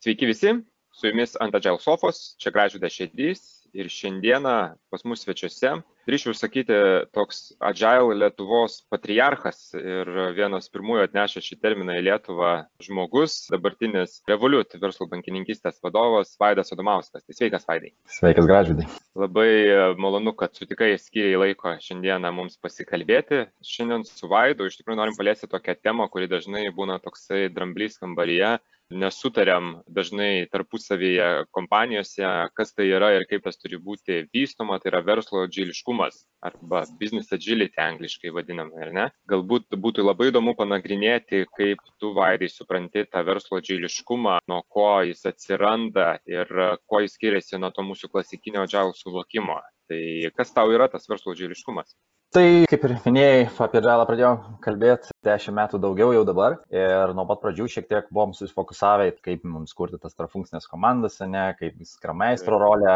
Sveiki visi, su jumis ant Agile Sofos, čia Gražvydas Šedys ir šiandieną pas mus svečiuose, drįšiu sakyti, toks Agile Lietuvos patriarchas ir vienas pirmųjų atnešė šį terminą į Lietuvą žmogus, dabartinis Revolut verslo bankininkistės vadovas Vaidas Adomauskas. Tai sveikas, Vaidai. Sveikas, Gražvydai. Labai malonu, kad sutikai skiriai laiko šiandieną mums pasikalbėti. Šiandien su Vaidu iš tikrųjų norim paliesti tokią temą, kuri dažnai būna toksai dramblys kambaryje nesutariam dažnai tarpusavyje kompanijose, kas tai yra ir kaip tas turi būti vystoma, tai yra verslo džiliškumas arba business agility angliškai vadinama, ar ne? Galbūt būtų labai įdomu panagrinėti, kaip tu, Vaidai, supranti tą verslo džiliškumą, nuo ko jis atsiranda ir kuo jis skiriasi nuo to mūsų klasikinio džiaus suvokimo. Tai kas tau yra tas verslo džiliškumas? Tai kaip ir minėjai, apie džalą pradėjom kalbėti dešimt metų daugiau jau dabar ir nuo pat pradžių šiek tiek buvom susifokusavę, kaip mums kurti tas tarfunkcinės komandas, ne, kaip skrameistro rolę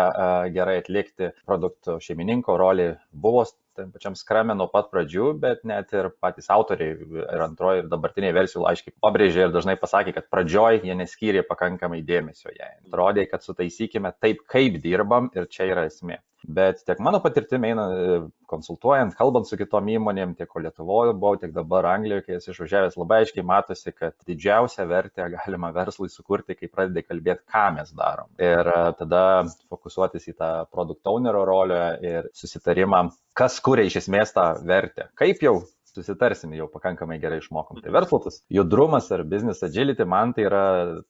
gerai atlikti, produkto šeimininko rolė buvo tam pačiam skrame nuo pat pradžių, bet net ir patys autoriai ir antroji ir dabartiniai versijų aiškiai pabrėžė ir dažnai pasakė, kad pradžioj jie neskyrė pakankamai dėmesio jai. Rodė, kad sutaisykime taip, kaip dirbam ir čia yra esmė. Bet tiek mano patirtimi eina e, konsultuojant, kalbant su kitom įmonėm, tiek Lietuvoje buvau, tiek dabar Anglijoje, kai esu išvažiavęs, labai aiškiai matosi, kad didžiausią vertę galima verslui sukurti, kai pradedi kalbėti, ką mes darom. Ir e, tada fokusuotis į tą produkt ownerio rolę ir susitarimą, kas kuria iš esmės tą vertę. Kaip jau susitarsim, jau pakankamai gerai išmokom. Tai verslo tas judrumas ar business agility man tai yra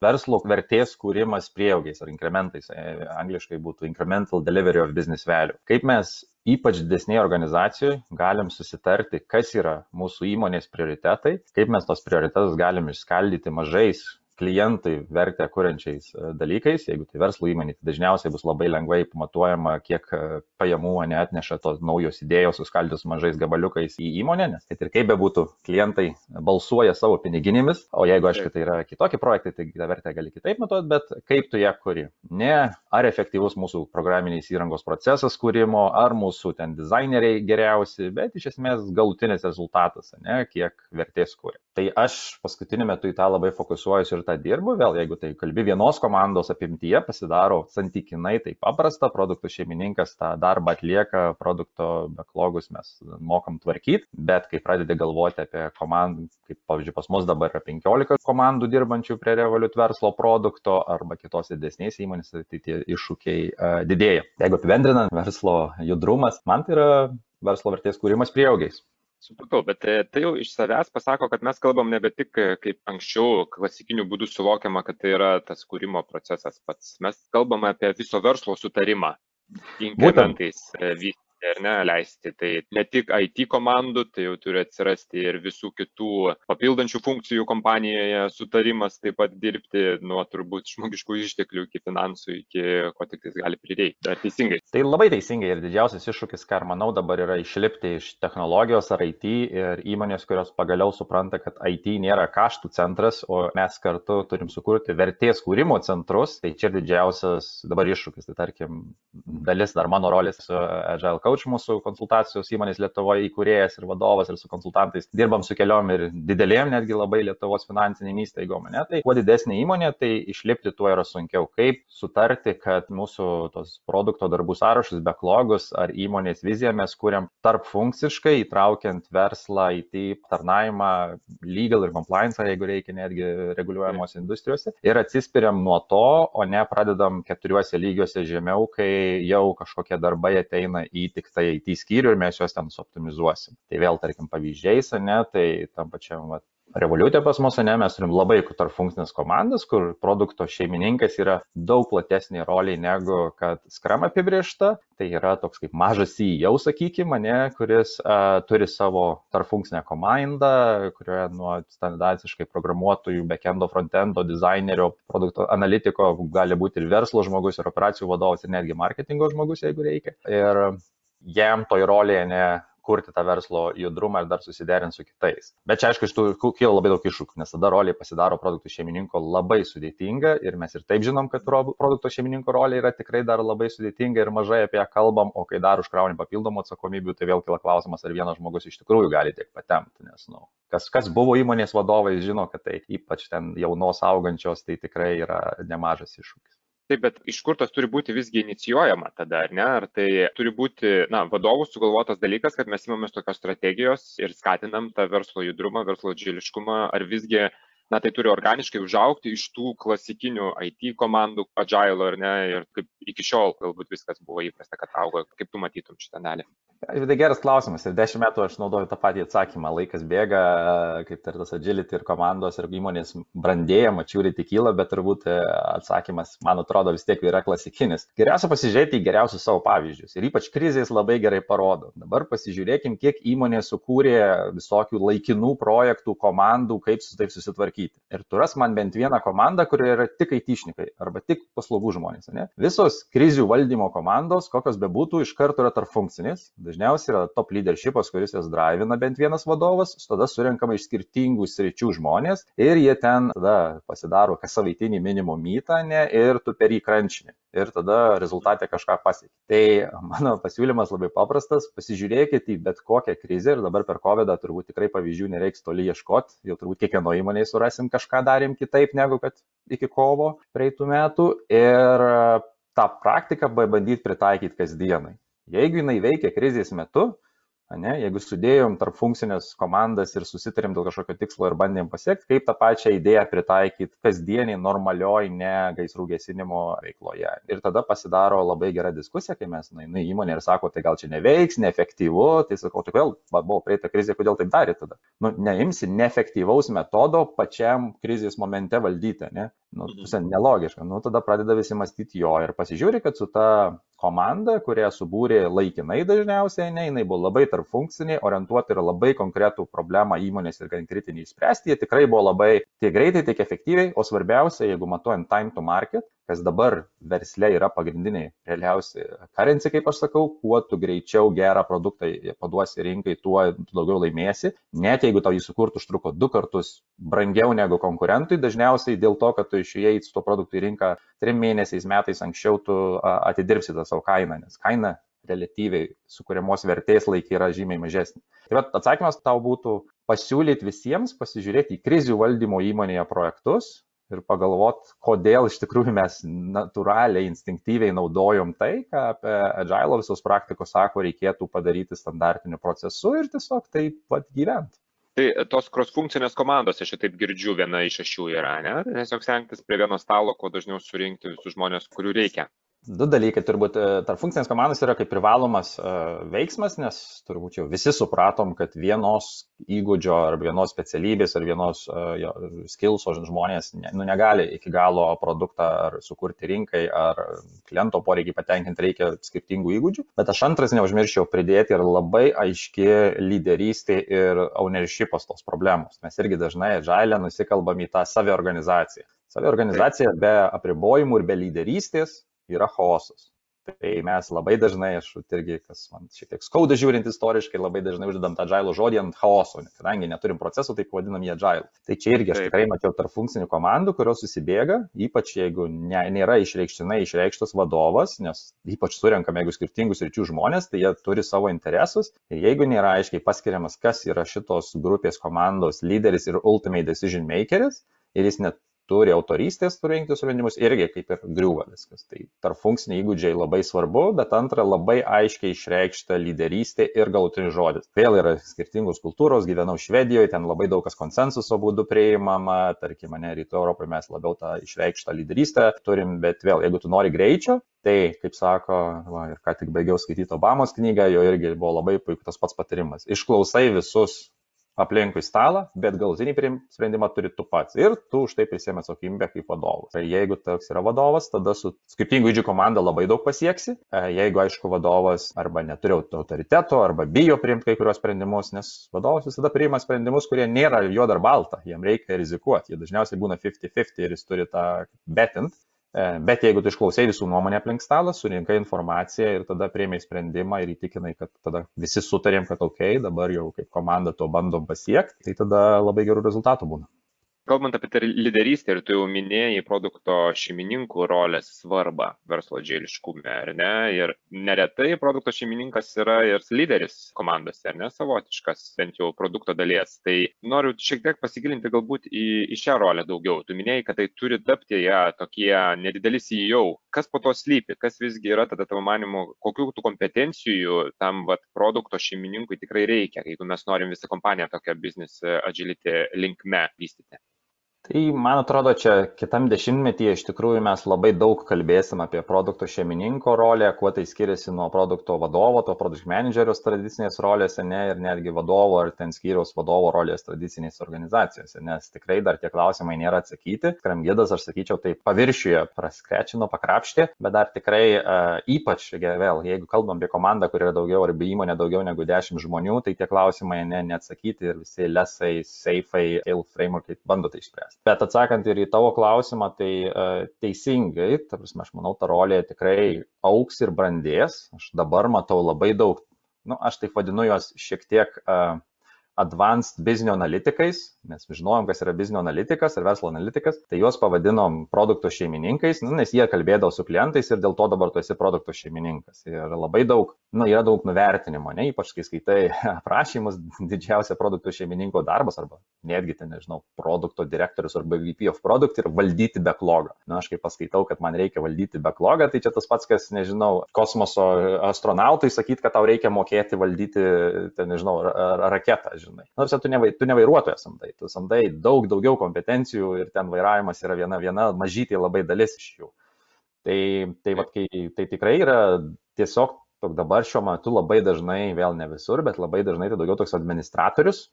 verslo vertės kūrimas prieaugiais ar inkrementais. E, angliškai būtų incremental delivery of business value. Kaip mes ypač didesnėje organizacijoje galim susitarti, kas yra mūsų įmonės prioritetai, kaip mes tos prioritetus galim išskaldyti mažais klientui vertę kuriančiais e, dalykais. Jeigu tai verslo įmonė, tai dažniausiai bus labai lengvai pamatuojama, kiek e, pajamų neatneša tos naujos idėjos suskaldžius mažais gabaliukais į įmonę, nes kad ir kaip bebūtų, klientai balsuoja savo piniginėmis, o jeigu, aišku, tai yra kitokie projektai, tai tą vertę gali kitaip matuoti, bet kaip tu ją kuri. Ne ar efektyvus mūsų programinės įrangos procesas kūrimo, ar mūsų ten dizaineriai geriausi, bet iš esmės galutinis rezultatas, ne, kiek vertės kūrė. Tai aš paskutiniu metu į tą labai fokusuojuosi ir tą dirbu, vėl jeigu tai kalbi vienos komandos apimtyje, pasidaro santykinai tai paprasta, produktų šeimininkas tą darbą atlieka, produkto backlogus mes mokam tvarkyti, bet kai pradedi galvoti apie komandą, kaip pavyzdžiui pas mus dabar yra 15 komandų dirbančių prie Revolut verslo produkto arba kitos didesnės įmonės, tai tie iššūkiai uh, didėja. Jeigu apibendrinant verslo judrumas, man tai yra verslo vertės kūrimas prieaugiais. Supratau, bet e, tai jau iš savęs pasako, kad mes kalbam nebe tik e, kaip anksčiau klasikiniu būdu suvokiama, kad tai yra tas kūrimo procesas pats. Mes kalbame apie viso verslo sutarimą, inkrementais e, ar ne, leisti. Tai ne tik IT komandų, tai jau turi atsirasti ir visų kitų papildančių funkcijų kompanijoje sutarimas taip pat dirbti nuo turbūt žmogiškų išteklių iki finansų, iki ko tik tai gali prireikti. Ar teisingai? Tai labai teisingai ir didžiausias iššūkis, ką manau dabar yra išlipti iš technologijos ar IT ir įmonės, kurios pagaliau supranta, kad IT nėra kaštų centras, o mes kartu turim sukurti vertės kūrimo centrus. Tai čia didžiausias dabar iššūkis. Tai tarkim, dalis dar mano rolės su Agile Coach coach mūsų konsultacijos įmonės Lietuvoje įkūrėjas ir vadovas ir su konsultantais dirbam su keliom ir didelėm netgi labai Lietuvos finansinėm įstaigom. Ne? Tai kuo didesnė įmonė, tai išlipti tuo yra sunkiau. Kaip sutarti, kad mūsų tos produkto darbų sąrašus, backlogus ar įmonės viziją mes kuriam tarp funkciškai, įtraukiant verslą, IT aptarnavimą, legal ir compliance, jeigu reikia netgi reguliuojamos industrijose. Ir atsispiriam nuo to, o ne pradedam keturiuose lygiuose žemiau, kai jau kažkokie darbai ateina į tik tai IT skyrių ir mes juos ten suoptimizuosim. Tai vėl, tarkim, pavyzdžiais, ne, tai tam pačiam vat, Revoliutė pas mus, ne, mes turim labai tarp funkcinės komandas, kur produkto šeimininkas yra daug platesnė roliai negu kad Scrum apibriešta. Tai yra toks kaip mažas CEO, sakykime, ne, kuris uh, turi savo tarp funkcinę komandą, kurioje nuo standartiškai programuotojų, backendo, frontendo, dizainerio, produkto analitiko gali būti ir verslo žmogus, ir operacijų vadovas, ir netgi marketingo žmogus, jeigu reikia. Ir jam toj rolėje ne kurti tą verslo judrumą ir dar susiderinti su kitais. Bet čia aišku, iš tų kyla labai daug iššūkių, nes tada rolė pasidaro produktų šeimininko labai sudėtinga ir mes ir taip žinom, kad produkto šeimininko rolė yra tikrai dar labai sudėtinga ir mažai apie ją kalbam, o kai dar užkrauni papildomų atsakomybių, tai vėl kila klausimas, ar vienas žmogus iš tikrųjų gali tiek patemti, nes, nu, kas, kas buvo įmonės vadovai, žino, kad tai ypač ten jaunos augančios, tai tikrai yra nemažas iššūkis. Taip, bet iš kur tas turi būti visgi inicijuojama tada, ar ne? Ar tai turi būti, na, vadovų sugalvotas dalykas, kad mes imamės tokios strategijos ir skatinam tą verslo judrumą, verslo džiliškumą, ar visgi na tai turi organiškai užaugti iš tų klasikinių IT komandų, agile ar ne, ir kaip iki šiol galbūt viskas buvo įprasta, kad augo, kaip tu matytum šitą dalį. Tai geras klausimas ir dešimt metų aš naudoju tą patį atsakymą. Laikas bėga, kaip ir tas agility ir komandos ir įmonės brandėja, mačiūryti kyla, bet turbūt e, atsakymas, man atrodo, vis tiek yra klasikinis. Geriausia pasižiūrėti į geriausius savo pavyzdžius ir ypač krizės labai gerai parodo. Dabar pasižiūrėkim, kiek įmonė sukūrė visokių laikinų projektų, komandų, kaip su taip susitvarkyti. Ir tu ras man bent vieną komandą, kur yra tik aitišnikai arba tik paslaugų žmonės. Ne? Visos krizių valdymo komandos, kokios bebūtų, iš karto yra tarp funkcinės dažniausiai yra top leadershipas, kuris jas drivina bent vienas vadovas, tada surinkama iš skirtingų sričių žmonės ir jie ten tada pasidaro kas savaitinį minimum mytą ne, ir tu per jį krančinį. Ir tada rezultatė kažką pasiekia. Tai mano pasiūlymas labai paprastas, pasižiūrėkite į bet kokią krizę ir dabar per COVID turbūt tikrai pavyzdžių nereiks toli ieškoti, jau turbūt kiekvieno įmonėje surasim kažką darėm kitaip negu kad iki kovo praeitų metų ir tą praktiką bandyti pritaikyti kasdienai. Jeigu jinai veikia krizės metu, Ne, jeigu sudėjom tarp funkcinės komandas ir susitarėm dėl kažkokio tikslo ir bandėm pasiekti, kaip tą pačią idėją pritaikyti kasdieniai normalioj, ne gaisrų gesinimo veikloje. Ir tada pasidaro labai gera diskusija, kai mes nueinu į įmonę ir sako, tai gal čia neveiks, neefektyvu, tai sakau, tai vėl buvo prieita krizė, kodėl taip darė tada. Nu, neimsi neefektyvaus metodo pačiam krizės momente valdyti, ne? Nu, mhm. nelogiška. Nu, tada pradeda visi mąstyti jo ir pasižiūri, kad su ta komanda, kurią subūrė laikinai dažniausiai, ne, jinai buvo labai tarp funkciniai, orientuoti ir labai konkretų problemą įmonės ir gan kritinį išspręsti, jie tikrai buvo labai tiek greitai, tiek efektyviai, o svarbiausia, jeigu matuojant time to market, kas dabar versle yra pagrindiniai realiausi currency, kaip aš sakau, kuo tu greičiau gerą produktą paduosi rinkai, tuo daugiau laimėsi. Net jeigu tau jį sukurtų užtruko du kartus brangiau negu konkurentui, dažniausiai dėl to, kad tu išėjai su tuo produktu į rinką trim mėnesiais metais anksčiau, tu atidirbsi tą savo kainą, nes kaina relatyviai sukūriamos vertės laikai yra žymiai mažesnė. Tai vat, atsakymas tau būtų pasiūlyti visiems pasižiūrėti į krizių valdymo įmonėje projektus, ir pagalvot, kodėl iš tikrųjų mes natūraliai, instinktyviai naudojom tai, ką apie agile visos praktikos sako, reikėtų padaryti standartiniu procesu ir tiesiog taip pat gyventi. Tai tos cross-funkcinės komandos, aš taip girdžiu, viena iš šešių yra, ne? Tiesiog stengtis prie vieno stalo, kuo dažniau surinkti visus žmonės, kurių reikia. Du dalykai turbūt e, tarp funkcinės komandos yra kaip privalomas uh, veiksmas, nes turbūt jau visi supratom, kad vienos įgūdžio ar vienos specialybės ar vienos jo, skilso žmonės nu, negali iki galo produktą ar sukurti rinkai ar kliento poreikiai patenkinti reikia skirtingų įgūdžių. Bet aš antras neužmirščiau pridėti ir labai aiški lyderystė ir ownershipas tos problemos. Mes irgi dažnai žalę nusikalbam į tą saviorganizaciją. Saviorganizacija be apribojimų ir be lyderystės yra chaosas. Tai mes labai dažnai, aš irgi, kas man šiek tiek skauda žiūrint istoriškai, labai dažnai uždedam tą agile žodį ant chaoso, kadangi neturim procesų, tai vadinam jį agile. Tai čia irgi aš tikrai mačiau tarp funkcinių komandų, kurios susibėga, ypač jeigu ne, nėra išreikštinai išreikštas vadovas, nes ypač surenkame, jeigu skirtingus ryčių žmonės, tai jie turi savo interesus. Ir jeigu nėra aiškiai paskiriamas, kas yra šitos grupės komandos lyderis ir ultimate decision makeris, ir jis net turi autorystės surinkti sprendimus, irgi kaip ir griūva viskas. Tai tarp funkciniai įgūdžiai labai svarbu, bet antra labai aiškiai išreikšta lyderystė ir galutinis žodis. Vėl yra skirtingos kultūros, gyvenau Švedijoje, ten labai daug kas konsensuso būdu prieimama, tarkim, ne, rytų Europoje mes labiau tą išreikštą lyderystę turim, bet vėl, jeigu tu nori greičio, tai, kaip sako, va, ir ką tik baigiau skaityti Obamos knygą, jo irgi buvo labai puikus tas pats patarimas. Išklausai visus aplinkui stalą, bet galutinį sprendimą turi tu pats ir tu už tai prisėmė atsakomybę kaip vadovas. Ir jeigu toks yra vadovas, tada su skirtingų įdžių komanda labai daug pasieksi. E, jeigu, aišku, vadovas arba neturi autoriteto, arba bijo priimti kai kurios sprendimus, nes vadovas visada priima sprendimus, kurie nėra juoda ar balta, jam reikia rizikuoti. Jie dažniausiai būna 50-50 ir jis turi tą betint bet jeigu tu išklausai visų nuomonę aplink stalą, surinkai informaciją ir tada priemiai sprendimą ir įtikinai, kad tada visi sutarėm, kad ok, dabar jau kaip komanda to bandom pasiekti, tai tada labai gerų rezultatų būna. Kalbant apie lyderystę ir tu jau minėjai produkto šeimininkų rolės svarbą verslo džėliškume, ar ne? Ir neretai produkto šeimininkas yra ir lyderis komandose, ar ne, savotiškas, bent jau produkto dalies. Tai noriu šiek tiek pasigilinti galbūt į, į šią rolę daugiau. Tu minėjai, kad tai turi tapti ją tokie nedideli CEO. Kas po to slypi, kas visgi yra tada tavo manimu, kokių tų kompetencijų tam vat, produkto šeimininkui tikrai reikia, jeigu mes norim visą kompaniją tokią business agility linkme vystyti. Tai man atrodo, čia kitam dešimtmetyje iš tikrųjų mes labai daug kalbėsim apie produkto šeimininko rolę, kuo tai skiriasi nuo produkto vadovo, to produkt menedžerius tradicinės rolėse, ne, ir netgi vadovo ar ten skyriaus vadovo rolės tradicinėse organizacijose, nes tikrai dar tie klausimai nėra atsakyti. Skramgidas, aš sakyčiau, tai paviršiuje praskrečino, pakrapštė, bet dar tikrai uh, ypač, vėl, jeigu kalbam apie komandą, kur yra daugiau arba įmonė daugiau negu 10 žmonių, tai tie klausimai ne, neatsakyti ir visi lesai, seifai, fail frameworkai bando tai išspręsti spręsti. Bet atsakant ir į tavo klausimą, tai uh, teisingai, ta prasme, aš manau, ta rolė tikrai auks ir brandės. Aš dabar matau labai daug, nu, aš taip vadinu juos šiek tiek uh, advanced business analitikais, mes žinojom, kas yra business analitikas ir verslo analitikas, tai juos pavadinom produkto šeimininkais, nu, nes jie kalbėdavo su klientais ir dėl to dabar tu esi produkto šeimininkas. Ir labai daug, nu, yra daug nuvertinimo, ne, ypač kai skaitai aprašymus, didžiausia produkto šeimininko darbas arba netgi, ten, nežinau, produkto direktorius arba VP of product ir valdyti backlogą. Na, aš kai paskaitau, kad man reikia valdyti backlogą, tai čia tas pats, kas, nežinau, kosmoso astronautai sakyti, kad tau reikia mokėti valdyti, ten, nežinau, raketą, žinai. Nors tu, nevai, tu nevairuotojas samdai, tu samdai daug daugiau kompetencijų ir ten vairavimas yra viena, viena mažytė labai dalis iš jų. Tai, tai, vat, kai, tai tikrai yra tiesiog dabar šiuo metu labai dažnai, vėl ne visur, bet labai dažnai tai daugiau toks administratorius,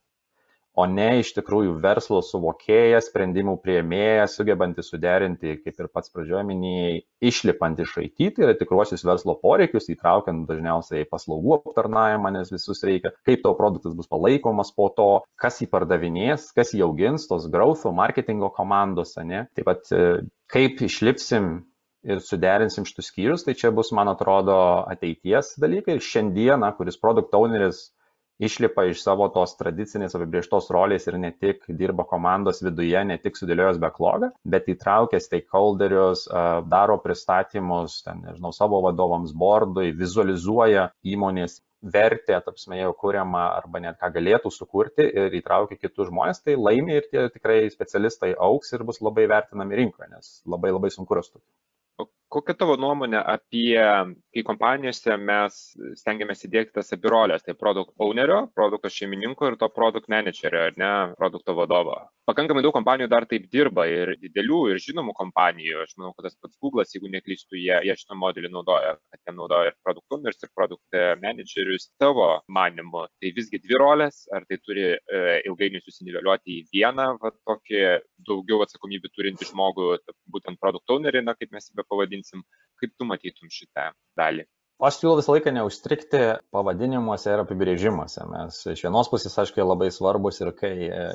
o ne iš tikrųjų verslo suvokėjas, sprendimų prieimėjas, sugebantis suderinti, kaip ir pats pradžioje minėjai, išlipant iš IT, tai yra tikruosius verslo poreikius, įtraukiant dažniausiai paslaugų aptarnavimą, nes visus reikia, kaip tavo produktas bus palaikomas po to, kas jį pardavinės, kas jį augins, tos growth, marketingo komandos, ne? Taip pat e, kaip išlipsim ir suderinsim šitus skyrius, tai čia bus, man atrodo, ateities dalykai. Ir šiandieną, kuris produkt owneris išlipa iš savo tos tradicinės apibrieštos rolės ir ne tik dirba komandos viduje, ne tik sudėliojęs backlogą, bet įtraukia stakeholderius, daro pristatymus, ten, nežinau, savo vadovams, bordui, vizualizuoja įmonės vertę, tapsime, jau kuriamą arba net ką galėtų sukurti ir įtraukia kitus žmonės, tai laimi ir tie tikrai specialistai auks ir bus labai vertinami rinkoje, nes labai labai sunku rasti kokia tavo nuomonė apie, kai kompanijose mes stengiamės įdėkti tas abi rolės, tai produkt ownerio, produkto šeimininko ir to produkt managerio, ar ne, produkto vadovo. Pakankamai daug kompanijų dar taip dirba ir didelių ir žinomų kompanijų, aš manau, kad tas pats Google'as, jeigu neklystų, jie, jie šitą modelį naudoja, kad jie naudoja ir produkt owners, ir produkt managerius tavo manimu. Tai visgi dvi rolės, ar tai turi e, ilgainiui susiniveliuoti į vieną, va, tokį daugiau atsakomybę turinti žmogų, būtent produkt ownerį, na, kaip mes jį be pavadinsim, kaip tu matytum šitą dalį? Aš siūlau visą laiką neužstrikti pavadinimuose ir apibrėžimuose. Mes iš vienos pusės, aišku, labai svarbus ir kai,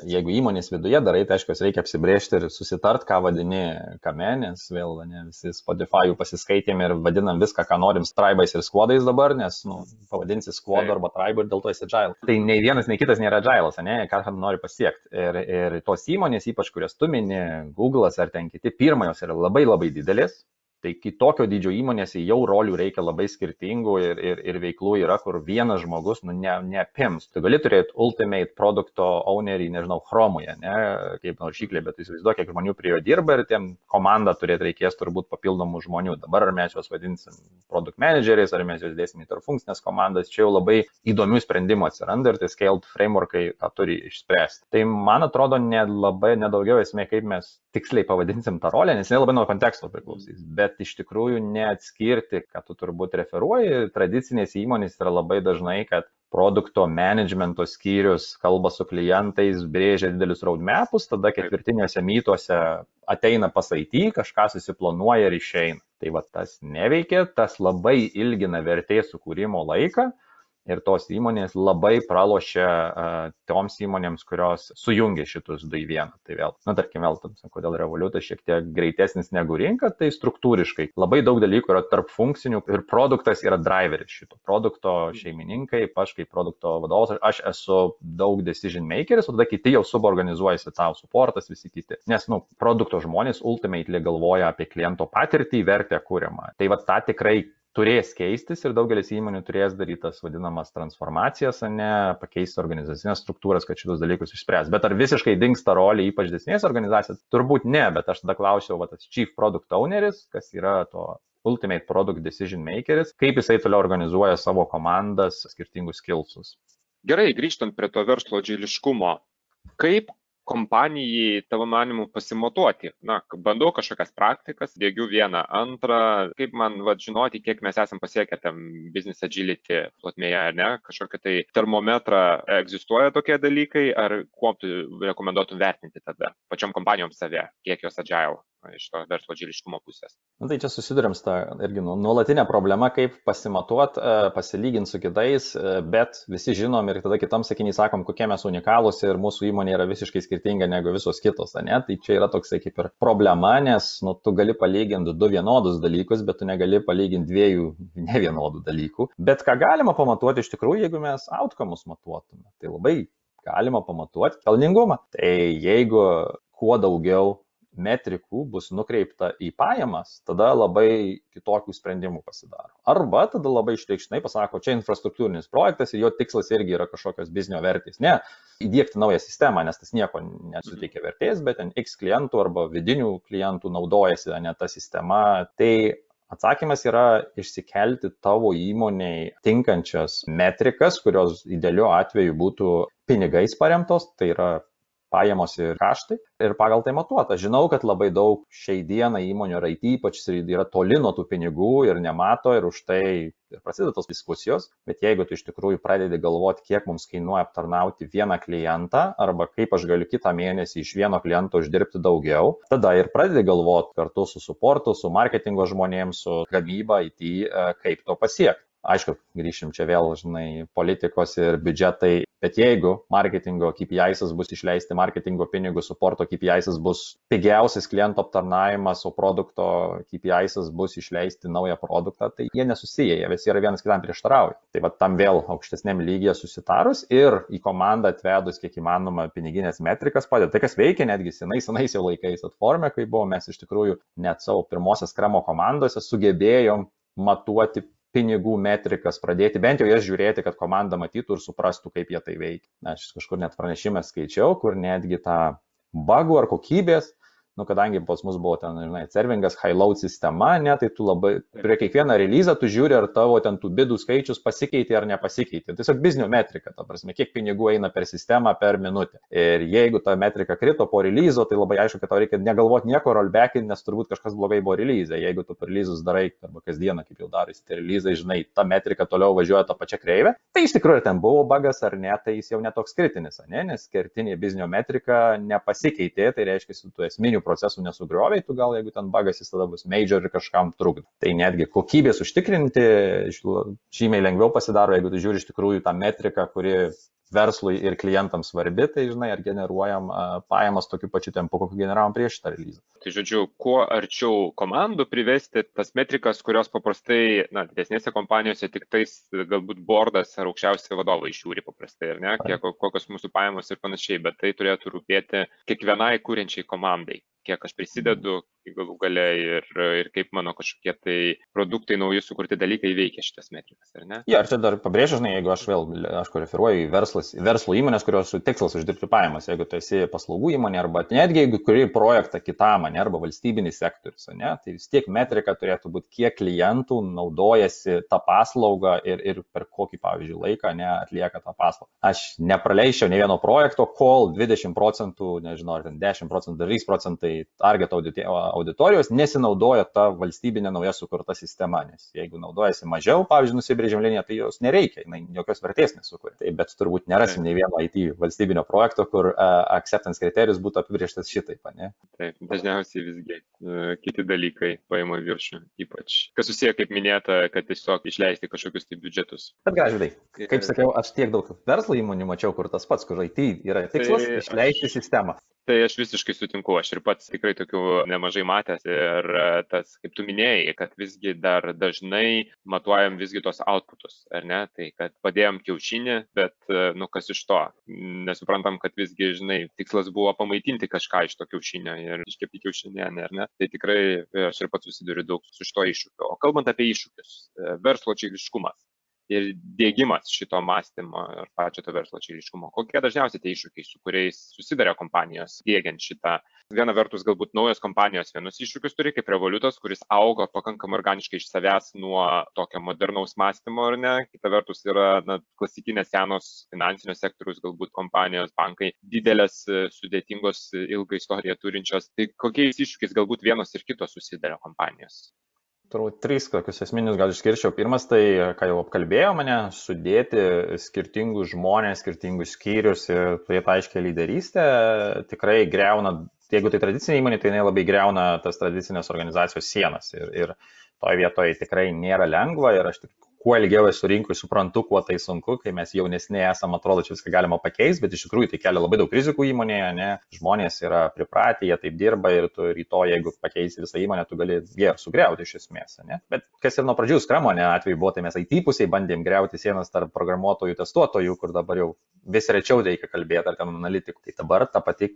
jeigu įmonės viduje darai, tai aišku, reikia apsibrėžti ir susitart, ką vadini kame, nes vėl ne, visi Spotify pasiskaitėm ir vadinam viską, ką norim, straibais ir squadais dabar, nes nu, pavadinsi squad arba tribe ir dėl to esi agile. Tai nei vienas, nei kitas nėra agile'as, ne, ką nori pasiekti. Ir, ir tos įmonės, ypač kurias tu mini, Google'as ar ten kiti, pirmajos yra labai labai didelės, Tai kitokio dydžio įmonėse jau rolių reikia labai skirtingų ir, ir, ir veiklų yra, kur vienas žmogus nu, ne, neapims. Tu gali turėti ultimate produkto ownerį, nežinau, chromoje, ne, kaip naršyklė, bet įsivaizduok, kiek žmonių prie jo dirba ir tiem komandą turėti reikės turbūt papildomų žmonių. Dabar ar mes juos vadinsim produkt manageriais, ar mes juos dėsim į tarpfunkcinės komandas, čia jau labai įdomių sprendimų atsiranda ir tai scaled frameworkai tą turi išspręsti. Tai man atrodo, ne labai nedaugiau esmė, kaip mes tiksliai pavadinsim tą rolę, nes nelabai nuo konteksto priklausys. Bet bet iš tikrųjų neatskirti, kad tu turbūt referuoji. Tradicinės įmonės yra labai dažnai, kad produkto managemento skyrius kalba su klientais, brėžia didelius roadmapus, tada ketvirtiniuose mytuose ateina pas IT, kažką susiplanuoja ir išeina. Tai va tas neveikia, tas labai ilgina vertės sukūrimo laiką ir tos įmonės labai pralošia uh, toms įmonėms, kurios sujungia šitus du į vieną. Tai vėl, na tarkim, vėl, tam, kodėl revoliutas šiek tiek greitesnis negu rinka, tai struktūriškai labai daug dalykų yra tarp funkcinių ir produktas yra driveris šito produkto šeimininkai, aš kaip produkto vadovas, aš esu daug decision makeris, o tada kiti jau suborganizuojasi tau, supportas, visi kiti. Nes, nu, produkto žmonės ultimately galvoja apie kliento patirtį, vertę kūriamą. Tai va tą tikrai turės keistis ir daugelis įmonių turės daryti tas vadinamas transformacijas, ne pakeisti organizacinės struktūras, kad šitus dalykus išspręs. Bet ar visiškai dinksta rolė, ypač desnės organizacijos? Turbūt ne, bet aš tada klausiau, va, tas Chief Product Owneris, kas yra to Ultimate Product Decision Makeris, kaip jisai toliau organizuoja savo komandas, skirtingus skillsus. Gerai, grįžtant prie to verslo džiliškumo, kaip kompanijai tavo manimu pasimatuoti. Na bandau kažkokias praktikas diegiu vieną antrą. Kaip man vat žinoti kiek mes esam pasiekę tam biznis adžiliti plotmėje ar ne? Kažkokį tai termometrą egzistuoja tokie dalykai ar kuo tu rekomenduotum vertinti tada? Pačiom kompanijom save kiek jos adžail iš to verslo džiliškumo pusės. Na, tai čia susidurėm su tą irgi nu, nuolatinę problemą, kaip pasimatuot, e, pasilyginti su kitais, e, bet visi žinom ir tada kitam sakiniai sakom, kokie mes unikalūs ir mūsų įmonė yra visiškai skirtinga negu visos kitos, ne? Tai čia yra toksai kaip ir problema, nes nu, tu gali palyginti du vienodus dalykus, bet tu negali palyginti dviejų nevienodų dalykų. Bet ką galima pamatuoti iš tikrųjų, jeigu mes outcomus matuotume, tai labai galima pamatuoti pelningumą. Tai jeigu kuo daugiau metrikų bus nukreipta į pajamas, tada labai kitokių sprendimų pasidaro. Arba tada labai išreikštinai pasako, čia infrastruktūrinis projektas ir jo tikslas irgi yra kažkokios biznio vertės. Ne, įdėkti naują sistemą, nes tas nieko nesuteikia vertės, bet ten X klientų arba vidinių klientų naudojasi ne ta sistema. Tai Atsakymas yra išsikelti tavo įmoniai tinkančias metrikas, kurios idealiu atveju būtų pinigais paremtos, tai yra pajamos ir kaštai ir pagal tai matuota. Žinau, kad labai daug šiai dienai įmonių ir IT ypač yra toli nuo tų pinigų ir nemato ir už tai ir prasideda tos diskusijos, bet jeigu tu iš tikrųjų pradedi galvoti, kiek mums kainuoja aptarnauti vieną klientą arba kaip aš galiu kitą mėnesį iš vieno kliento uždirbti daugiau, tada ir pradedi galvoti kartu su suportu, su marketingo žmonėms, su gamyba, IT, e, kaip to pasiekti. Aišku, grįšim čia vėl, žinai, politikos ir biudžetai Bet jeigu marketingo KPIs bus išleisti marketingo pinigus, suporto KPIs bus pigiausias kliento aptarnavimas, o produkto KPIs bus išleisti naują produktą, tai jie nesusiję, jie visi yra vienas kitam prieštarauja. Tai va tam vėl aukštesnėm lygiai susitarus ir į komandą atvedus kiek įmanoma piniginės metrikas padeda. Tai kas veikia netgi senais, senais jau laikais atformė, kai buvo, mes iš tikrųjų net savo pirmosios kremo komandose sugebėjom matuoti pinigų metrikas, pradėti bent jau jas žiūrėti, kad komanda matytų ir suprastų, kaip jie tai veikia. Aš kažkur net pranešimą skaičiau, kur netgi tą bagų ar kokybės nu, kadangi pas mus buvo ten, žinai, servingas high load sistema, ne, tai tu labai prie kiekvieną releasą tu žiūri, ar tavo ten tų bidų skaičius pasikeitė ar nepasikeitė. Tiesiog biznio metrika, ta prasme, kiek pinigų eina per sistemą per minutę. Ir jeigu ta metrika krito po releaso, tai labai aišku, kad tau reikia negalvoti nieko rollbackin, nes turbūt kažkas blogai buvo release. Jeigu tu per releasus darai, arba kasdieną, kaip jau darai, tai releasai, žinai, ta metrika toliau važiuoja tą pačią kreivę, tai iš tikrųjų ten buvo bagas ar ne, tai jis jau netoks kritinis, ne, nes kertinė biznio metrika nepasikeitė, tai reiškia, tu esminių procesų nesugriovai, tu gal jeigu ten bagas jis tada bus major ir kažkam trukdo. Tai netgi kokybės užtikrinti žymiai lengviau pasidaro, jeigu tu žiūri iš tikrųjų tą metriką, kuri verslui ir klientams svarbi, tai žinai, ar generuojam pajamas tokiu pačiu tempu, kokį generavom prieš šitą release. Tai žodžiu, kuo arčiau komandų privesti tas metrikas, kurios paprastai, na, didesnėse kompanijose tik tais galbūt bordas ar aukščiausi vadovai žiūri paprastai, ar ne, kiek, kokios mūsų pajamos ir panašiai, bet tai turėtų rūpėti kiekvienai kūrenčiai komandai kiek aš prisidedu galų gale ir, ir kaip mano kažkokie tai produktai, nauji sukurti dalykai veikia šitas metrikas, ar ne? Ja, ir čia dar pabrėžiu, žinai, jeigu aš vėl, aš referuoju į verslas, verslo įmonės, kurios tikslas uždirbti pajamas, jeigu tu esi paslaugų įmonė arba netgi jeigu kuri projektą kitam, ne, arba valstybinis sektorius, ne, tai vis tiek metrika turėtų būti, kiek klientų naudojasi tą paslaugą ir, ir per kokį, pavyzdžiui, laiką ne, atlieka tą paslaugą. Aš nepraleiščiau ne vieno projekto, kol 20 procentų, nežinau, ar ten 10 procentų, 3 procentai target auditorijos nesinaudoja ta valstybinė nauja sukurta sistema, nes jeigu naudojasi mažiau, pavyzdžiui, nusibrėžiam liniją, tai jos nereikia, jinai jokios vertės nesukuria. Tai, bet turbūt nerasim nei vieno IT valstybinio projekto, kur uh, acceptance kriterijus būtų apibrieštas šitaip, ne? Taip, dažniausiai visgi uh, kiti dalykai paima viršų, ypač kas susiję, kaip minėta, kad tiesiog išleisti kažkokius tai biudžetus. Bet gražiai, kaip sakiau, aš tiek daug verslo įmonių mačiau, kur tas pats, kur IT yra tikslas tai išleisti aš... sistemą. Tai aš visiškai sutinku, aš ir pats tikrai tokių nemažai matęs ir e, tas, kaip tu minėjai, kad visgi dar dažnai matuojam visgi tos outputus, ar ne? Tai kad padėjom kiaušinį, bet, e, nu, kas iš to? Nesuprantam, kad visgi, žinai, tikslas buvo pamaitinti kažką iš to kiaušinio ir iškepti kiaušinienę, ar ne? Tai tikrai e, aš ir pats susiduriu daug su šito iššūkiu. O kalbant apie iššūkius, verslo čiliškumas ir dėgymas šito mąstymo ir pačio to verslo čiliškumo. Kokie dažniausiai tie iššūkiai, su kuriais susiduria kompanijos dėgiant šitą? Viena vertus, galbūt naujos kompanijos vienus iššūkius turi, kaip revoliutos, kuris auga pakankamai organiškai iš savęs nuo tokio modernaus mąstymo, ar ne? Kita vertus yra na, klasikinės senos finansinio sektoriaus, galbūt kompanijos, bankai, didelės, sudėtingos, ilgą istoriją turinčios. Tai kokiais iššūkiais galbūt vienos ir kitos susiduria kompanijos? Turbūt trys tokius esminius gal išskirčiau. Pirmas tai, ką jau apkalbėjo mane, sudėti skirtingus žmonės, skirtingus skyrius ir turėti aiškę lyderystę, tikrai greuna, jeigu tai tradicinė įmonė, tai jinai labai greuna tas tradicinės organizacijos sienas. Ir, ir toje vietoje tikrai nėra lengva ir aš tik kuo ilgiau esu rinkui, suprantu, kuo tai sunku, kai mes jaunesni esame, atrodo, čia viską galima pakeisti, bet iš tikrųjų tai kelia labai daug rizikų įmonėje, ne? žmonės yra pripratę, jie taip dirba ir tu rytoj, jeigu pakeisi visą įmonę, tu gali ją sugriauti iš esmės. Ne? Bet kas ir nuo pradžių skramo, ne atveju buvo, tai mes IT pusiai bandėm griauti sienas tarp programuotojų, testuotojų, kur dabar jau vis rečiau reikia kalbėti, ar ten analitikų. Tai dabar ta pati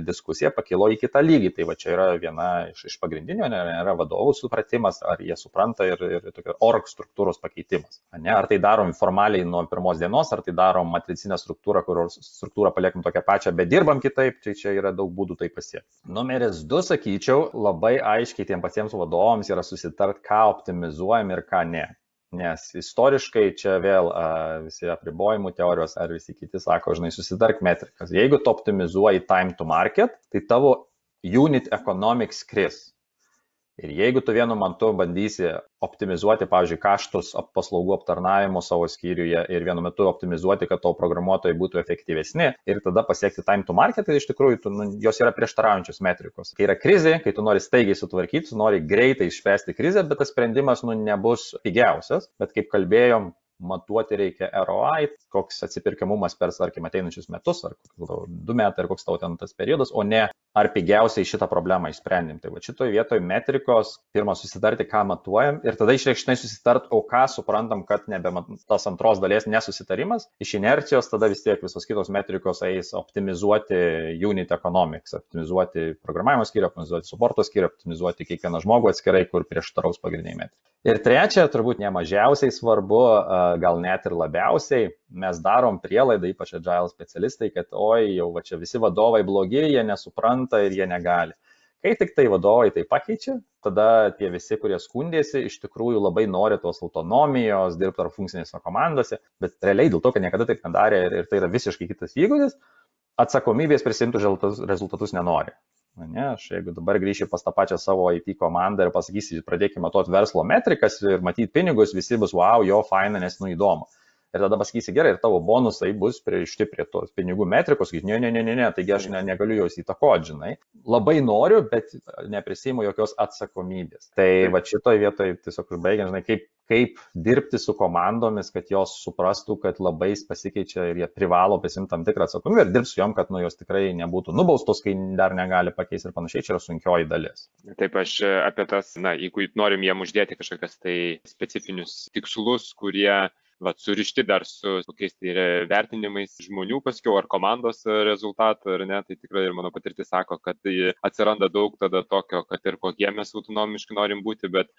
diskusija pakilo į kitą lygį. Tai va čia yra viena iš, iš pagrindinių, ne, yra vadovų supratimas, ar jie supranta ir, ir tokia org struktūros pakeitimas pakeitimas. Ne? Ar tai darom formaliai nuo pirmos dienos, ar tai darom matricinę struktūrą, kur struktūrą paliekam tokią pačią, bet dirbam kitaip, tai čia yra daug būdų tai pasiekti. Numeris du, sakyčiau, labai aiškiai tiem patiems vadovams yra susitart, ką optimizuojam ir ką ne. Nes istoriškai čia vėl a, visi apribojimų teorijos ar visi kiti sako, žinai, susidark metrikas. Jeigu tu optimizuoji time to market, tai tavo unit economics kris. Ir jeigu tu vienu metu bandysi optimizuoti, pavyzdžiui, kaštus paslaugų aptarnavimo savo skyriuje ir vienu metu optimizuoti, kad tavo programuotojai būtų efektyvesni ir tada pasiekti time to market, tai iš tikrųjų tu, nu, jos yra prieštaraujančios metrikos. Kai yra krizė, kai tu nori staigiai sutvarkyti, tu nori greitai išspręsti krizę, bet tas sprendimas nu, nebus pigiausias, bet kaip kalbėjom, matuoti reikia ROI, koks atsipirkiamumas per, tarkim, ateinančius metus, ar du metai, ar koks tavo ten tas periodas, o ne ar pigiausiai šitą problemą išsprendėm. Tai va šitoje vietoje metrikos, pirmą susitarti, ką matuojam ir tada išreikštinai susitart, o ką suprantam, kad nebe tas antros dalies nesusitarimas. Iš inercijos tada vis tiek visos kitos metrikos eis optimizuoti unit economics, optimizuoti programavimo skyrių, optimizuoti supporto skyrių, optimizuoti kiekvieną žmogų atskirai, kur prieštaraus pagrindiniai metrikai. Ir trečia, turbūt nemažiausiai svarbu, gal net ir labiausiai, mes darom prielaidą, ypač agile specialistai, kad oi, jau va čia visi vadovai blogi, jie nesupranta ir jie negali. Kai tik tai vadovai tai pakeičia, tada tie visi, kurie skundėsi, iš tikrųjų labai nori tos autonomijos, dirbti ar funkcinėse komandose, bet realiai dėl to, kad niekada taip nedarė ir, ir tai yra visiškai kitas įgūdis, atsakomybės prisimti rezultatus nenori. Ne, aš jeigu dabar grįšiu pas tą pačią savo IT komandą ir pasakysiu, pradėkime matuoti verslo metrikas ir matyti pinigus, visi bus wow, jo, faina, nes nu įdomu. Ir tada pasakysi, gerai, ir tavo bonusai bus pririšti prie tos pinigų metrikos, sakysi, ne, ne, ne, ne, ne, taigi aš ne, negaliu jos įtakoti, žinai. Labai noriu, bet neprisimu jokios atsakomybės. Tai va šitoje vietoje tiesiog užbaigiant, žinai, kaip kaip dirbti su komandomis, kad jos suprastų, kad labai pasikeičia ir jie privalo prisimti tam tikrą atsakomybę ir dirbti su jom, kad nu, jos tikrai nebūtų nubaustos, kai dar negali pakeisti ir panašiai, čia yra sunkioji dalis. Taip, aš apie tas, na, jeigu norim jiem uždėti kažkokias tai specifinius tikslus, kurie vat, surišti dar su kokiais tai vertinimais žmonių paskiau ar komandos rezultatų ar ne, tai tikrai ir mano patirtis sako, kad tai atsiranda daug tada tokio, kad ir kokie mes autonomiški norim būti, bet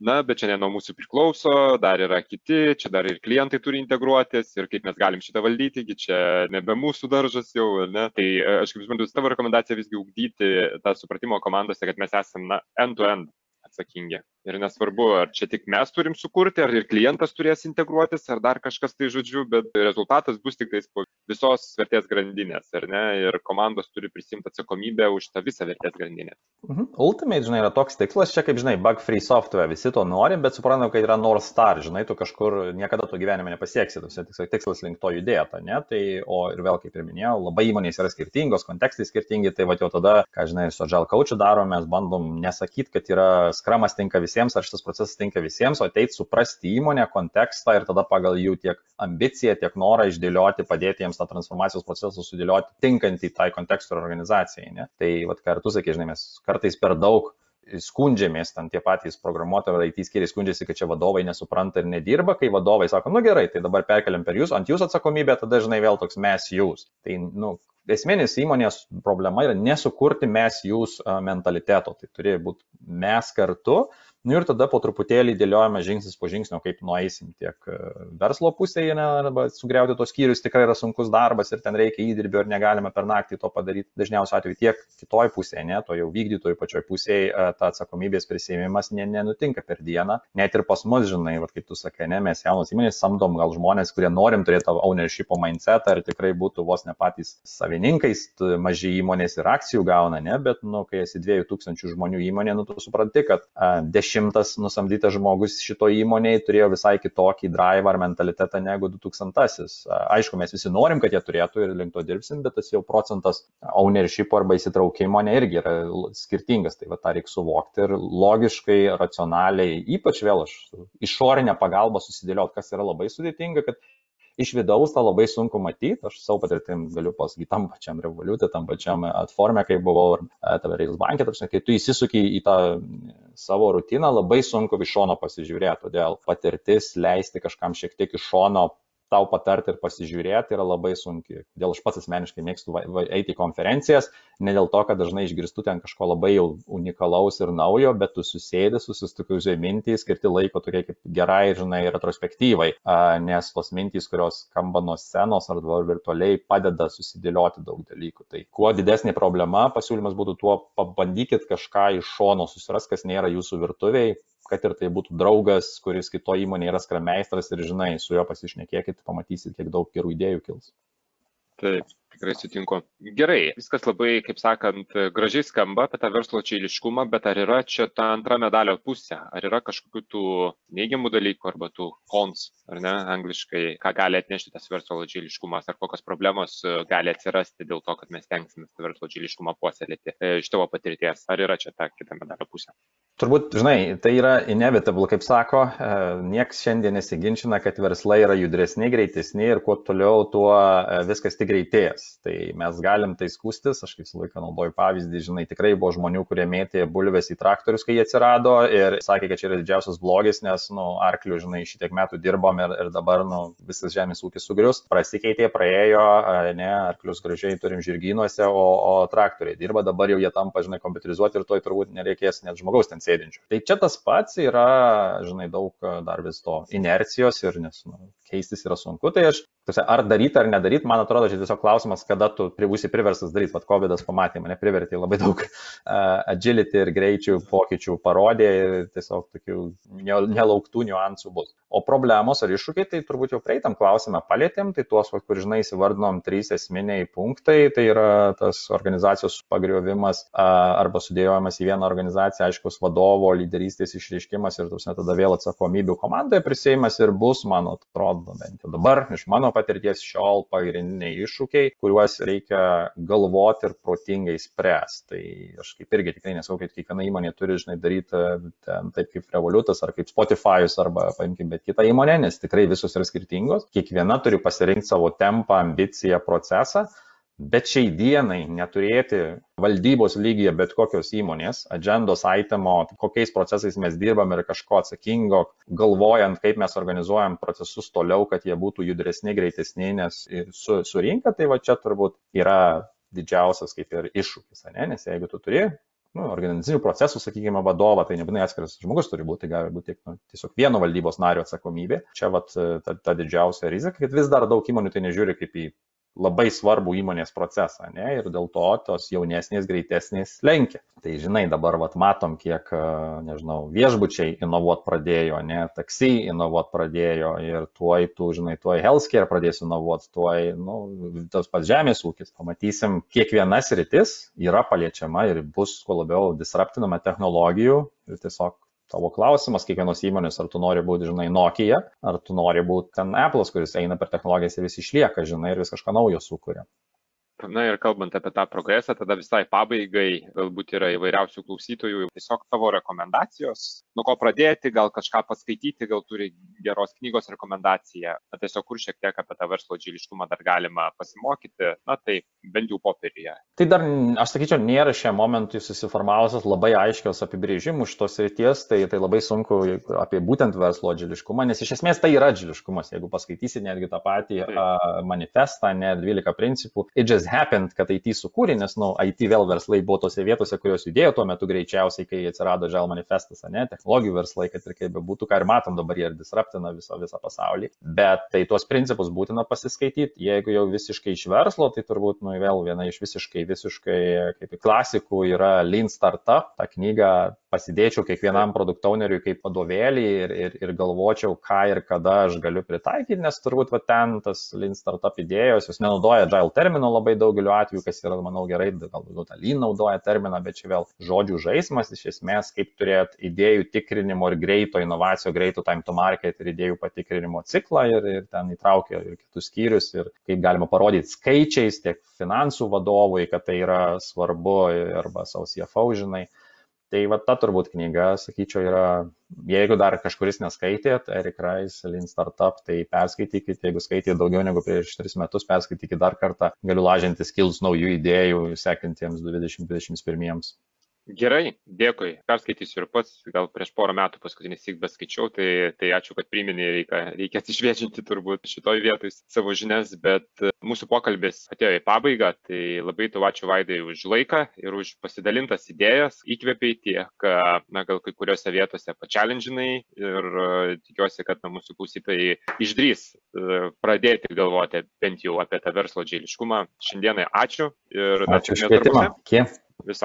na bet čia ne nuo mūsų priklauso dar yra kiti čia dar ir klientai turi integruotis ir kaip mes galim šitą valdyti čia nebe mūsų daržas jau ne. Tai e, aš kaip suprantu tavo rekomendacija visgi ugdyti tą supratimo komandose kad mes esam na end to end atsakingi Ir nesvarbu, ar čia tik mes turim sukurti, ar ir klientas turės integruotis, ar dar kažkas tai žodžiu, bet rezultatas bus tik tais po visos vertės grandinės, ar ne? Ir komandos turi prisimti atsakomybę už tą visą vertės grandinę. Mhm. Ultimate, žinai, yra toks tikslas, čia kaip žinai, bug free software, visi to nori, bet suprantam, kad yra North Star, žinai, tu kažkur niekada to gyvenime nepasieksi, tas tikslas link to judėta, ne? Tai, o ir vėl, kaip ir minėjau, labai įmonės yra skirtingos, kontekstai skirtingi, tai va jau tada, ką žinai, su Agile Coach darom, mes bandom nesakyti, kad yra skramas tinka visiems, ar šitas procesas tinka visiems, o ateit suprasti įmonę, kontekstą ir tada pagal jų tiek ambiciją, tiek norą išdėlioti, padėti jiems tą transformacijos procesą sudėlioti tinkantį tai kontekstui ir organizacijai. Ne? Tai, vad, kartu, sakai, žinai, mes kartais per daug skundžiamės, ten tie patys programuotojai, IT skyriai skundžiasi, kad čia vadovai nesupranta ir nedirba, kai vadovai sako, nu gerai, tai dabar perkeliam per jūs, ant jūsų atsakomybę, tada dažnai vėl toks mes jūs. Tai, nu, esminis įmonės problema yra nesukurti mes jūs mentaliteto, tai turi būti mes kartu Nu ir tada po truputėlį dėliojame žingsnis po žingsnio, kaip nueisim tiek e, verslo pusėje, ne, arba sugriauti tos skyrius tikrai yra sunkus darbas ir ten reikia įdirbio ir negalime per naktį to padaryti. Dažniausiai atveju tiek kitoj pusėje, ne, to jau vykdytojų pačioj pusėje, ta atsakomybės prisėmimas ne, nenutinka per dieną. Net ir pas mus, žinai, va, kaip tu sakai, ne, mes jaunos įmonės samdom gal žmonės, kurie norim turėti ownership mindsetą ir tikrai būtų vos ne patys savininkais, maži įmonės ir akcijų gauna, ne, bet, nu, kai esi 2000 žmonių įmonė, nu, tu supranti, kad dešimt šimtas nusamdytas žmogus šito įmonėje turėjo visai kitokį drive ar mentalitetą negu 2000-asis. Aišku, mes visi norim, kad jie turėtų ir link to dirbsim, bet tas jau procentas ownership arba įsitraukimo ne irgi yra skirtingas, tai va tą reikia suvokti ir logiškai, racionaliai, ypač vėl aš išorinę pagalbą susidėlioti, kas yra labai sudėtinga, kad iš vidaus tą labai sunku matyti, aš savo patirtim galiu pasakyti tam pačiam revoliutui, tam pačiam atformė, kai buvau TVRX bankė, tarsi, kai tu įsisuki į tą savo rutiną, labai sunku iš šono pasižiūrėti, todėl patirtis leisti kažkam šiek tiek iš šono tau patarti ir pasižiūrėti yra labai sunki. Dėl aš pats asmeniškai mėgstu eiti į konferencijas, ne dėl to, kad dažnai išgirstu ten kažko labai jau unikalaus ir naujo, bet tu susėdi, susistikusi mintys, skirti laiko tokie kaip gerai, žinai, retrospektyvai, nes tos mintys, kurios skamba nuo scenos ar virtualiai, padeda susidėlioti daug dalykų. Tai kuo didesnė problema, pasiūlymas būtų tuo, pabandykit kažką iš šono susiras, kas nėra jūsų virtuviai, kad ir tai būtų draugas, kuris kito įmonėje yra skrameistras ir žinai, su juo pasišnekėkit, pamatysit, kiek daug gerų idėjų kils. Taip, tikrai sutinku. Gerai, viskas labai, kaip sakant, gražiai skamba apie tą verslo čiliškumą, bet ar yra čia ta antra medalio pusė? Ar yra kažkokių tų neigiamų dalykų arba tų cons, ar ne, angliškai, ką gali atnešti tas verslo čiliškumas, ar kokios problemos e, gali atsirasti dėl to, kad mes tenksime verslo čiliškumą puoselėti e, iš tavo patirties? Ar yra čia ta kita medalio pusė? Turbūt, žinai, tai yra inevitable, kaip sako, e, nieks šiandien nesiginčina, kad verslai yra judresni, greitesni ir kuo toliau, tuo viskas tik greitės bulves. Tai mes galim tai skūstis, aš kaip visą laiką naudoju pavyzdį, žinai, tikrai buvo žmonių, kurie mėtė bulves į traktorius, kai jie atsirado ir sakė, kad čia yra didžiausias blogis, nes, nu, arklių, žinai, šitiek metų dirbom ir, ir dabar, nu, visas žemės ūkis sugrius, pasikeitė, praėjo, ne, arklius gražiai turim žirgynuose, o, o traktoriai dirba, dabar jau jie tampa, žinai, kompiuterizuoti ir toj turbūt nereikės net žmogaus ten sėdinčių. Tai čia tas pats yra, žinai, daug dar vis to inercijos ir nes, nu, keistis yra sunku, tai aš, ar daryti ar nedaryti, man atrodo, čia tiesiog klausimas, kada tu būsi priverstas daryti, vad COVID pamatė, mane privertė labai daug uh, agility ir greičių pokyčių parodė ir tiesiog tokių nelauktų niuansų bus. O problemos ar iššūkiai, tai turbūt jau prieitam klausimą palėtėm, tai tuos, kur žinai, įsivardinom trys esminiai punktai, tai yra tas organizacijos pagriovimas arba sudėjojimas į vieną organizaciją, aiškus vadovo lyderystės išreiškimas ir tuos net tada vėl atsakomybių komandoje prisėjimas ir bus, man atrodo, bent jau dabar iš mano patirties šiol pagrindiniai iššūkiai, kuriuos reikia galvoti ir protingai spręsti. Tai aš kaip irgi tikrai nesakau, kad kiekviena įmonė turi, žinai, daryti ten taip kaip Revolutas ar kaip Spotify'us arba, paimkime, bet kitą įmonę, nes tikrai visos yra skirtingos. Kiekviena turi pasirinkti savo tempą, ambiciją, procesą. Bet šiai dienai neturėti valdybos lygyje bet kokios įmonės, agendos itemo, kokiais procesais mes dirbam ir kažko atsakingo, galvojant, kaip mes organizuojam procesus toliau, kad jie būtų judresni, greitesni, nes su, su rinka, tai va čia turbūt yra didžiausias kaip ir iššūkis, ne? nes jeigu tu turi nu, organizacinių procesų, sakykime, vadovą, tai nebūtinai atskiras žmogus turi būti, tai gali būti nu, tiesiog vieno valdybos nario atsakomybė. Čia vat, ta, ta didžiausia rizika, kad vis dar daug įmonių tai nežiūri kaip į labai svarbų įmonės procesą, ne, ir dėl to tos jaunesnės, greitesnės lenkia. Tai žinai, dabar vat, matom, kiek, nežinau, viešbučiai inovuot pradėjo, ne, taksi inovuot pradėjo ir tuoj, tu, žinai, tuoj healthcare pradės inovuot, tuoj, nu, tas pats žemės ūkis. Pamatysim, kiekviena sritis yra paliečiama ir bus kuo labiau disruptinama technologijų ir tiesiog tavo klausimas kiekvienos įmonės, ar tu nori būti, žinai, Nokia, ar tu nori būti ten Apple'as, kuris eina per technologijas ir vis išlieka, žinai, ir vis kažką naujo sukuria. Na ir kalbant apie tą progresą, tada visai pabaigai galbūt yra įvairiausių klausytojų, tiesiog tavo rekomendacijos, nuo ko pradėti, gal kažką paskaityti, gal turi geros knygos rekomendaciją, na tiesiog kur šiek tiek apie tą verslo džiliškumą dar galima pasimokyti, na tai bent jau popieryje. Tai dar, aš sakyčiau, nėra šiam momentui susiformavusios labai aiškios apibrėžimų šitos ryties, tai, tai labai sunku apie būtent verslo džiliškumą, nes iš esmės tai yra džiliškumas, jeigu paskaitysi netgi tą patį a, manifestą, ne 12 principų, it just happened, kad IT sukūrė, nes, na, nu, IT vėl verslai buvo tose vietose, kurios judėjo tuo metu greičiausiai, kai atsirado žal manifestas, ne, technologijų verslai, kad ir kaip bebūtų, ką ir matom dabar, jie ir disruptina visą, visą pasaulį. Bet tai tuos principus būtina pasiskaityti. Jeigu jau visiškai iš verslo, tai turbūt, nu, vėl viena iš visiškai, visiškai kaip klasikų yra Lean Startup. Ta knyga pasidėčiau kiekvienam produktauneriui kaip vadovėlį ir, ir, ir galvočiau, ką ir kada aš galiu pritaikyti, nes turbūt va, ten tas Lean Startup idėjos, jūs nenaudoja Agile termino labai daugeliu atveju, kas yra, manau, gerai, galbūt tą Lean naudoja terminą, bet čia vėl žodžių žaidimas, iš esmės, kaip turėti idėjų tikrinimo ir greito inovacijų, greito time to market ir idėjų patikrinimo ciklą ir, ir ten įtraukia ir kitus skyrius ir kaip galima parodyti skaičiais tiek finansų vadovui, kad tai yra svarbu arba savo CFO, žinai. Tai va ta turbūt knyga, sakyčiau, yra, jeigu dar kažkuris neskaitėt, Eric Rice, Lean Startup, tai perskaitykite, jeigu skaitėte daugiau negu prieš 3 metus, perskaitykite dar kartą, galiu lažintis kils naujų idėjų sekantiems 2021. Gerai, dėkui. Perskaitysiu ir pats, gal prieš porą metų paskutinį sik beskaičiau, tai, tai ačiū, kad priminė, reikia, reikia atsišviežinti turbūt šitoj vietoj savo žinias, bet e, mūsų pokalbis atėjo į pabaigą, tai labai tu ačiū Vaidai už laiką ir už pasidalintas idėjas, įkvėpiai tiek, e, na, gal kai kuriuose vietose pačialinžinai ir uh, tikiuosi, kad na, mūsų klausytojai išdrys uh, pradėti galvoti bent jau apie tą verslo džėliškumą. Šiandienai ačiū ir ačiū už kvietimą. Viso.